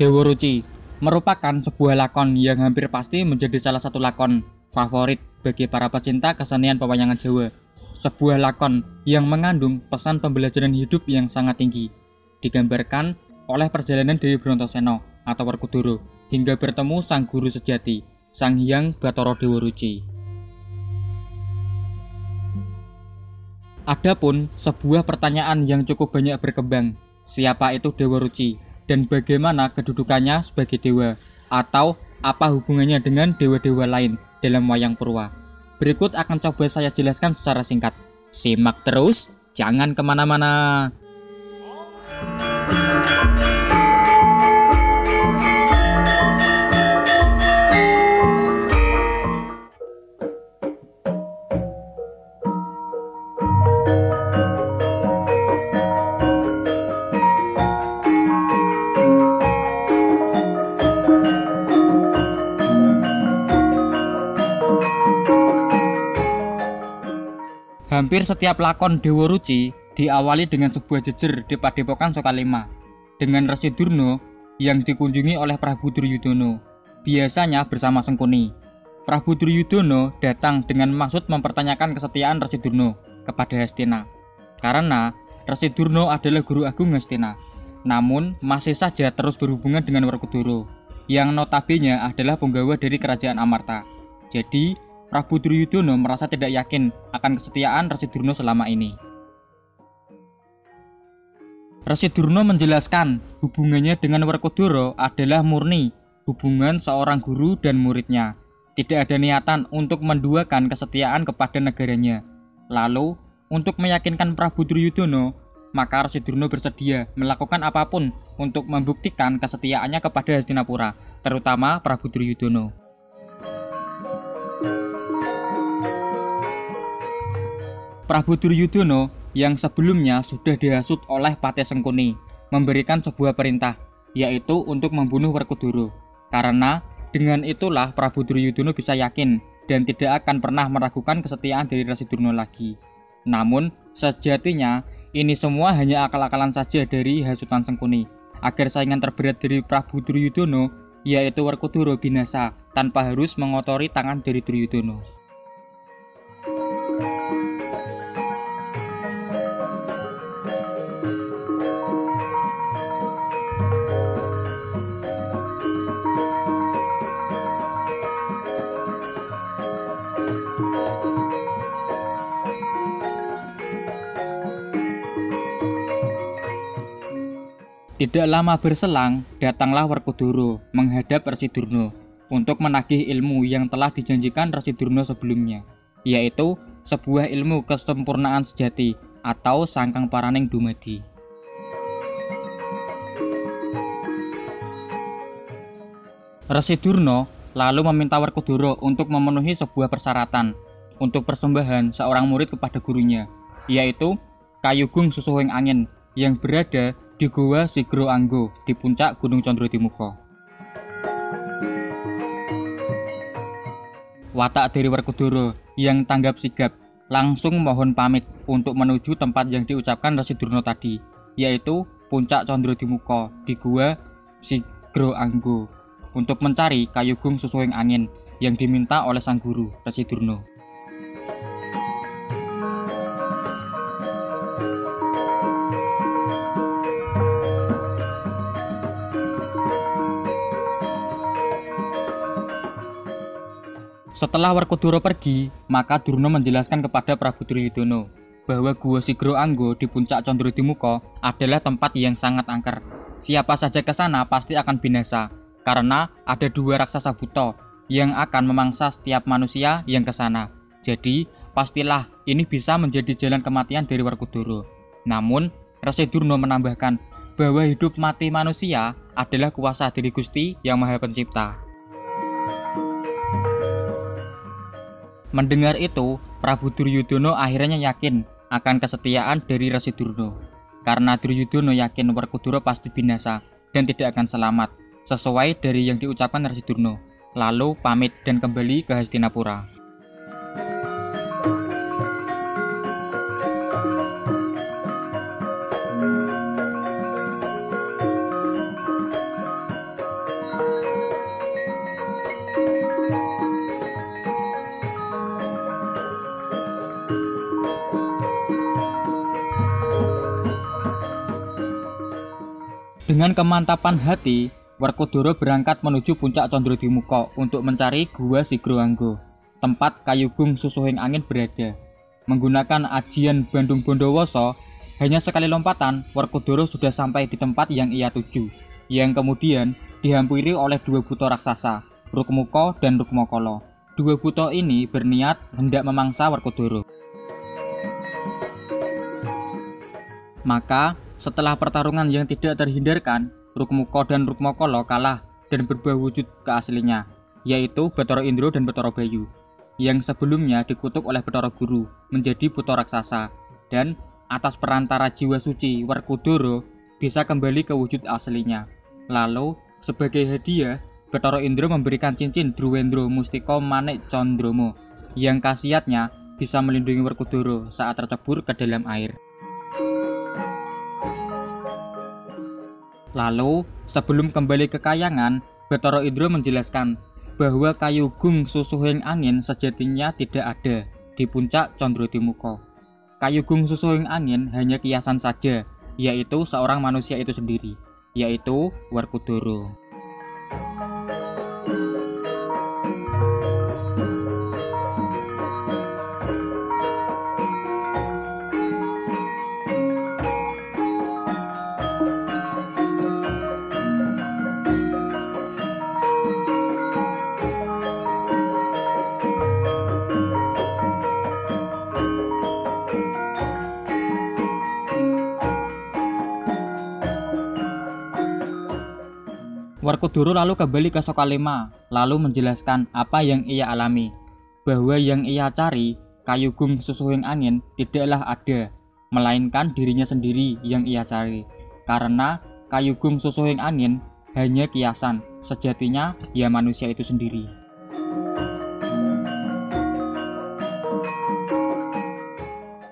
Dewa Ruci merupakan sebuah lakon yang hampir pasti menjadi salah satu lakon favorit bagi para pecinta kesenian pewayangan Jawa. Sebuah lakon yang mengandung pesan pembelajaran hidup yang sangat tinggi. Digambarkan oleh perjalanan Dewi Brontoseno atau Werkudara hingga bertemu sang guru sejati, Sang Hyang Batara Dewa Ruci. Adapun sebuah pertanyaan yang cukup banyak berkembang, siapa itu Dewa Ruci dan bagaimana kedudukannya sebagai dewa atau apa hubungannya dengan dewa-dewa lain dalam wayang purwa. Berikut akan coba saya jelaskan secara singkat. Simak terus, jangan ke mana-mana. Hampir setiap lakon Dewa Ruci diawali dengan sebuah jejer di Padepokan Sokalima dengan Resi Durno yang dikunjungi oleh Prabu Duryudono, biasanya bersama Sengkuni. Prabu Duryudono datang dengan maksud mempertanyakan kesetiaan Resi Durno kepada Hastina, karena Resi Durno adalah guru agung Hastina, namun masih saja terus berhubungan dengan Werkudara, yang notabene adalah penggawa dari kerajaan Amarta. Jadi, Prabu Duryudono merasa tidak yakin akan kesetiaan Resi Durno selama ini. Resi Durno menjelaskan hubungannya dengan Werkudara adalah murni hubungan seorang guru dan muridnya. Tidak ada niatan untuk menduakan kesetiaan kepada negaranya. Lalu, untuk meyakinkan Prabu Duryudono, maka Resi Durno bersedia melakukan apa pun untuk membuktikan kesetiaannya kepada Hastinapura, terutama Prabu Duryudono. Prabu Duryudono yang sebelumnya sudah dihasut oleh Pate Sengkuni memberikan sebuah perintah yaitu untuk membunuh Werkudara. Karena dengan itulah Prabu Duryudono bisa yakin dan tidak akan pernah meragukan kesetiaan dari Resi Durno lagi. Namun sejatinya ini semua hanya akal-akalan saja dari hasutan Sengkuni agar saingan terberat dari Prabu Duryudono yaitu Werkudara binasa tanpa harus mengotori tangan dari Duryudono. Tidak lama berselang, datanglah Werkudara menghadap Resi Durna untuk menagih ilmu yang telah dijanjikan Resi Durna sebelumnya, yaitu sebuah ilmu kesempurnaan sejati atau sangkang paraning dumadi. Resi Durna lalu meminta Werkudara untuk memenuhi sebuah persyaratan untuk persembahan seorang murid kepada gurunya, yaitu Kayugung Susuhing Angin yang berada di Gua Sigro Anggo di puncak Gunung Condro Timuko. Watak dari Werkudara yang tanggap sigap langsung mohon pamit untuk menuju tempat yang diucapkan Resi Durno tadi, yaitu puncak Condro Timuko di Gua Sigro Anggo untuk mencari kayugung susuing angin yang diminta oleh sang guru Resi Setelah Werkudara pergi, maka Durna menjelaskan kepada Prabu Duryudono bahwa Gua Sigro Anggo di puncak Condro Dimuko adalah tempat yang sangat angker. Siapa saja ke sana pasti akan binasa, karena ada dua raksasa buto yang akan memangsa setiap manusia yang ke sana. Jadi, pastilah ini bisa menjadi jalan kematian dari Werkudara. Namun, Resi Durno menambahkan bahwa hidup mati manusia adalah kuasa dari Gusti yang Maha Pencipta. Mendengar itu, Prabu Duryudono akhirnya yakin akan kesetiaan dari Resi Durno. Karena Duryudono yakin Werkudara pasti binasa dan tidak akan selamat, sesuai dari yang diucapkan Resi Durno. Lalu pamit dan kembali ke Hastinapura. Dengan kemantapan hati, Werkudara berangkat menuju puncak Condrodimuka untuk mencari Gua Sigroanggo, tempat Kayugung Susuhing Angin berada. Menggunakan ajian Bandung Bondowoso, hanya sekali lompatan, Werkudara sudah sampai di tempat yang ia tuju, yang kemudian dihampiri oleh dua buto raksasa, Rukmuko dan Rukmokolo. Dua buto ini berniat hendak memangsa Werkudara. Maka, setelah pertarungan yang tidak terhindarkan, Rukmuko dan Rukmokolo kalah dan berubah wujud ke aslinya, yaitu Betoro Indro dan Betoro Bayu, yang sebelumnya dikutuk oleh Betoro Guru menjadi buto raksasa, dan atas perantara jiwa suci Werkudara bisa kembali ke wujud aslinya. Lalu, sebagai hadiah, Betoro Indro memberikan cincin Druwendro Mustiko Manik Condromo, yang khasiatnya bisa melindungi Werkudara saat tercebur ke dalam air. Lalu, sebelum kembali ke kayangan, Betoro Indro menjelaskan bahwa kayu gung susuhing angin sejatinya tidak ada di puncak Condro Timuko. Kayu gung susuhing angin hanya kiasan saja, yaitu seorang manusia itu sendiri, yaitu Werkudara. Werkudara lalu kembali ke Sokalema, lalu menjelaskan apa yang ia alami, bahwa yang ia cari, Kayugung Susuhing Angin, tidaklah ada, melainkan dirinya sendiri yang ia cari. Karena Kayugung Susuhing Angin hanya kiasan, sejatinya ya manusia itu sendiri.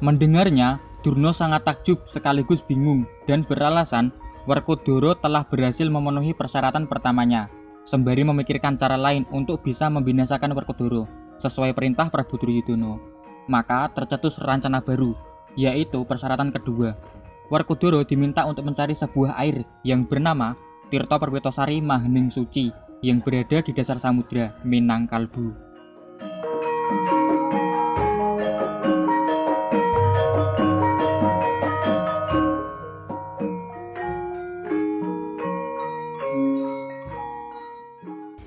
Mendengarnya, Durno sangat takjub sekaligus bingung dan beralasan Werkudara telah berhasil memenuhi persyaratan pertamanya, sembari memikirkan cara lain untuk bisa membinasakan Werkudara sesuai perintah Prabu Duryudono. Maka tercetus rencana baru, yaitu persyaratan kedua. Werkudara diminta untuk mencari sebuah air yang bernama Tirto Perwitosari Mahening Suci yang berada di dasar samudra Minangkalbu.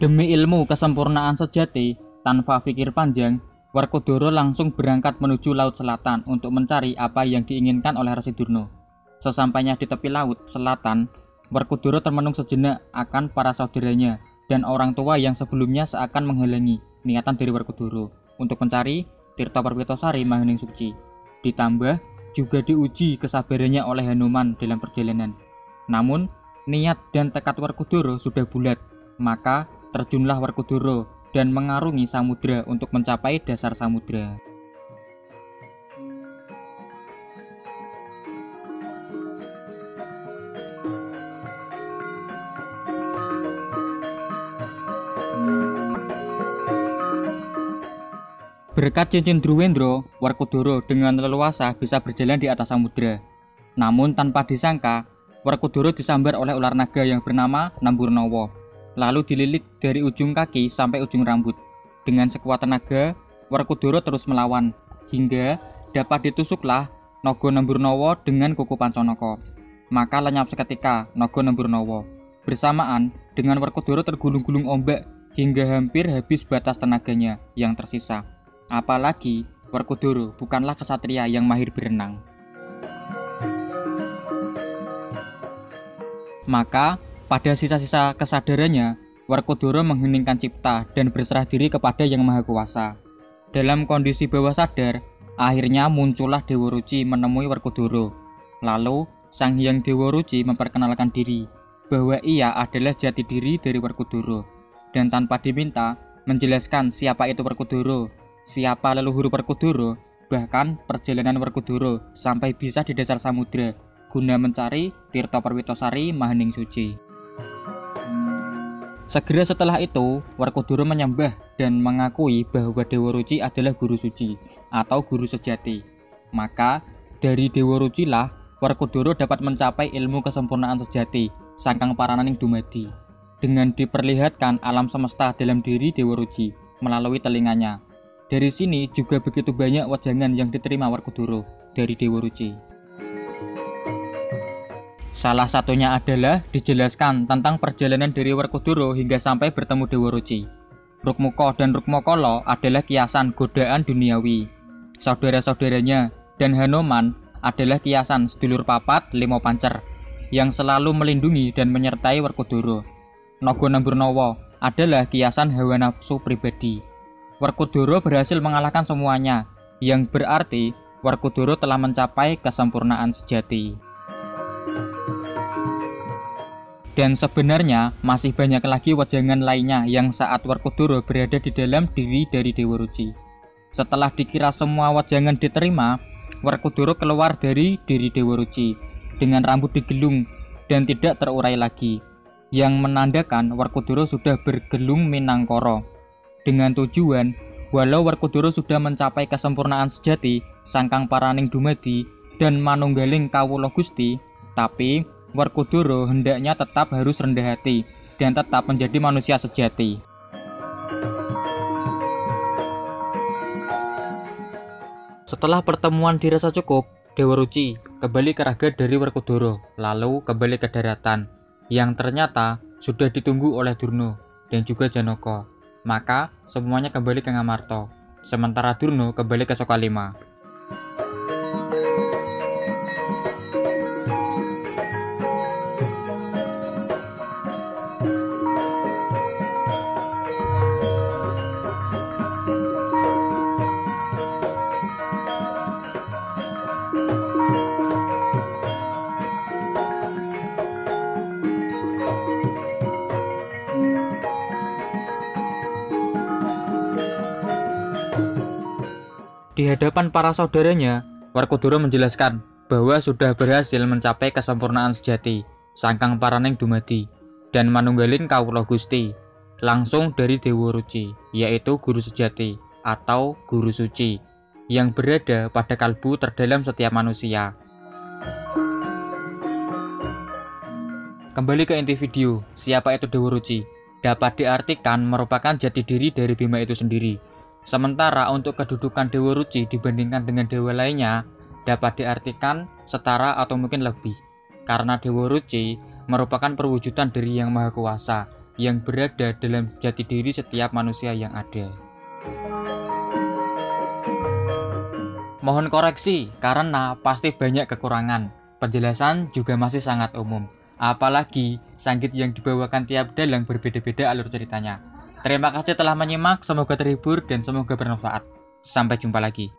Demi ilmu kesempurnaan sejati, tanpa pikir panjang, Werkudara langsung berangkat menuju laut selatan untuk mencari apa yang diinginkan oleh Resi Durno. Sesampainya di tepi laut selatan, Werkudara termenung sejenak akan para saudaranya dan orang tua yang sebelumnya seakan menghalangi niatan dari Werkudara untuk mencari Tirta Perwitosari Mahening Suci. Ditambah juga diuji kesabarannya oleh Hanuman dalam perjalanan. Namun, niat dan tekad Werkudara sudah bulat, maka terjunlah Werkudara dan mengarungi samudra untuk mencapai dasar samudra. Berkat cincin Druwendro, Werkudara dengan leluasa bisa berjalan di atas samudra. Namun tanpa disangka, Werkudara disambar oleh ular naga yang bernama Namburnawa lalu dililit dari ujung kaki sampai ujung rambut. Dengan sekuat tenaga, Werkudara terus melawan, hingga dapat ditusuklah Nogo Nemburnaya dengan kuku Panconoko. Maka lenyap seketika Nogo Nemburnaya. Bersamaan dengan Werkudara tergulung-gulung ombak hingga hampir habis batas tenaganya yang tersisa. Apalagi Werkudara bukanlah kesatria yang mahir berenang. Maka pada sisa-sisa kesadarannya, Werkudara mengheningkan cipta dan berserah diri kepada Yang Maha Kuasa. Dalam kondisi bawah sadar, akhirnya muncullah Dewa Ruci menemui Werkudara. Lalu, Sang Hyang Dewa Ruci memperkenalkan diri bahwa ia adalah jati diri dari Werkudara dan tanpa diminta menjelaskan siapa itu Werkudara, siapa leluhur Werkudara, bahkan perjalanan Werkudara sampai bisa di dasar samudra guna mencari Tirto Perwitosari Mahening Suci. Segera setelah itu, Werkudara menyembah dan mengakui bahwa Dewa Ruci adalah guru suci atau guru sejati. Maka, dari Dewa Ruci lah Werkudara dapat mencapai ilmu kesempurnaan sejati sangkang parananing dumadi dengan diperlihatkan alam semesta dalam diri Dewa Ruci melalui telinganya. Dari sini juga begitu banyak wajangan yang diterima Werkudara dari Dewa Ruci. Salah satunya adalah dijelaskan tentang perjalanan dari Werkudara hingga sampai bertemu Dewa Ruci. Rukmuko dan Rukmokolo adalah kiasan godaan duniawi. Saudara-saudaranya dan Hanoman adalah kiasan sedulur papat limo pancer yang selalu melindungi dan menyertai Werkudara. Nogo Namburnowo adalah kiasan hawa nafsu pribadi. Werkudara berhasil mengalahkan semuanya, yang berarti Werkudara telah mencapai kesempurnaan sejati. Dan sebenarnya masih banyak lagi wajangan lainnya yang saat Werkudara berada di dalam diri dari Dewa Ruci. Setelah dikira semua wajangan diterima, Werkudara keluar dari diri Dewa Ruci dengan rambut digelung dan tidak terurai lagi, yang menandakan Werkudara sudah bergelung Minangkoro. Dengan tujuan, walau Werkudara sudah mencapai kesempurnaan sejati, sangkang paraning dumadi, dan manunggaling kawulo gusti, tapi Werkudara hendaknya tetap harus rendah hati dan tetap menjadi manusia sejati. Setelah pertemuan dirasa cukup, Dewa Ruci kembali ke raga dari Werkudara, lalu kembali ke daratan, yang ternyata sudah ditunggu oleh Durno dan juga Janoko. Maka semuanya kembali ke Ngamarto, sementara Durno kembali ke Sokalima. Di hadapan para saudaranya, Warkodoro menjelaskan bahwa sudah berhasil mencapai kesempurnaan sejati, sangkang paraneng dumadi, dan manunggalin kawula gusti, langsung dari Dewa Ruci, yaitu guru sejati atau guru suci, yang berada pada kalbu terdalam setiap manusia. Kembali ke inti video, siapa itu Dewa Ruci? Dapat diartikan merupakan jati diri dari Bima itu sendiri, Sementara untuk kedudukan Dewa Ruci dibandingkan dengan dewa lainnya dapat diartikan setara atau mungkin lebih. Karena Dewa Ruci merupakan perwujudan dari Yang Maha Kuasa yang berada dalam jati diri setiap manusia yang ada. Mohon koreksi karena pasti banyak kekurangan. Penjelasan juga masih sangat umum. Apalagi sanggit yang dibawakan tiap dalang berbeda-beda alur ceritanya. Terima kasih telah menyimak, semoga terhibur dan semoga bermanfaat. Sampai jumpa lagi.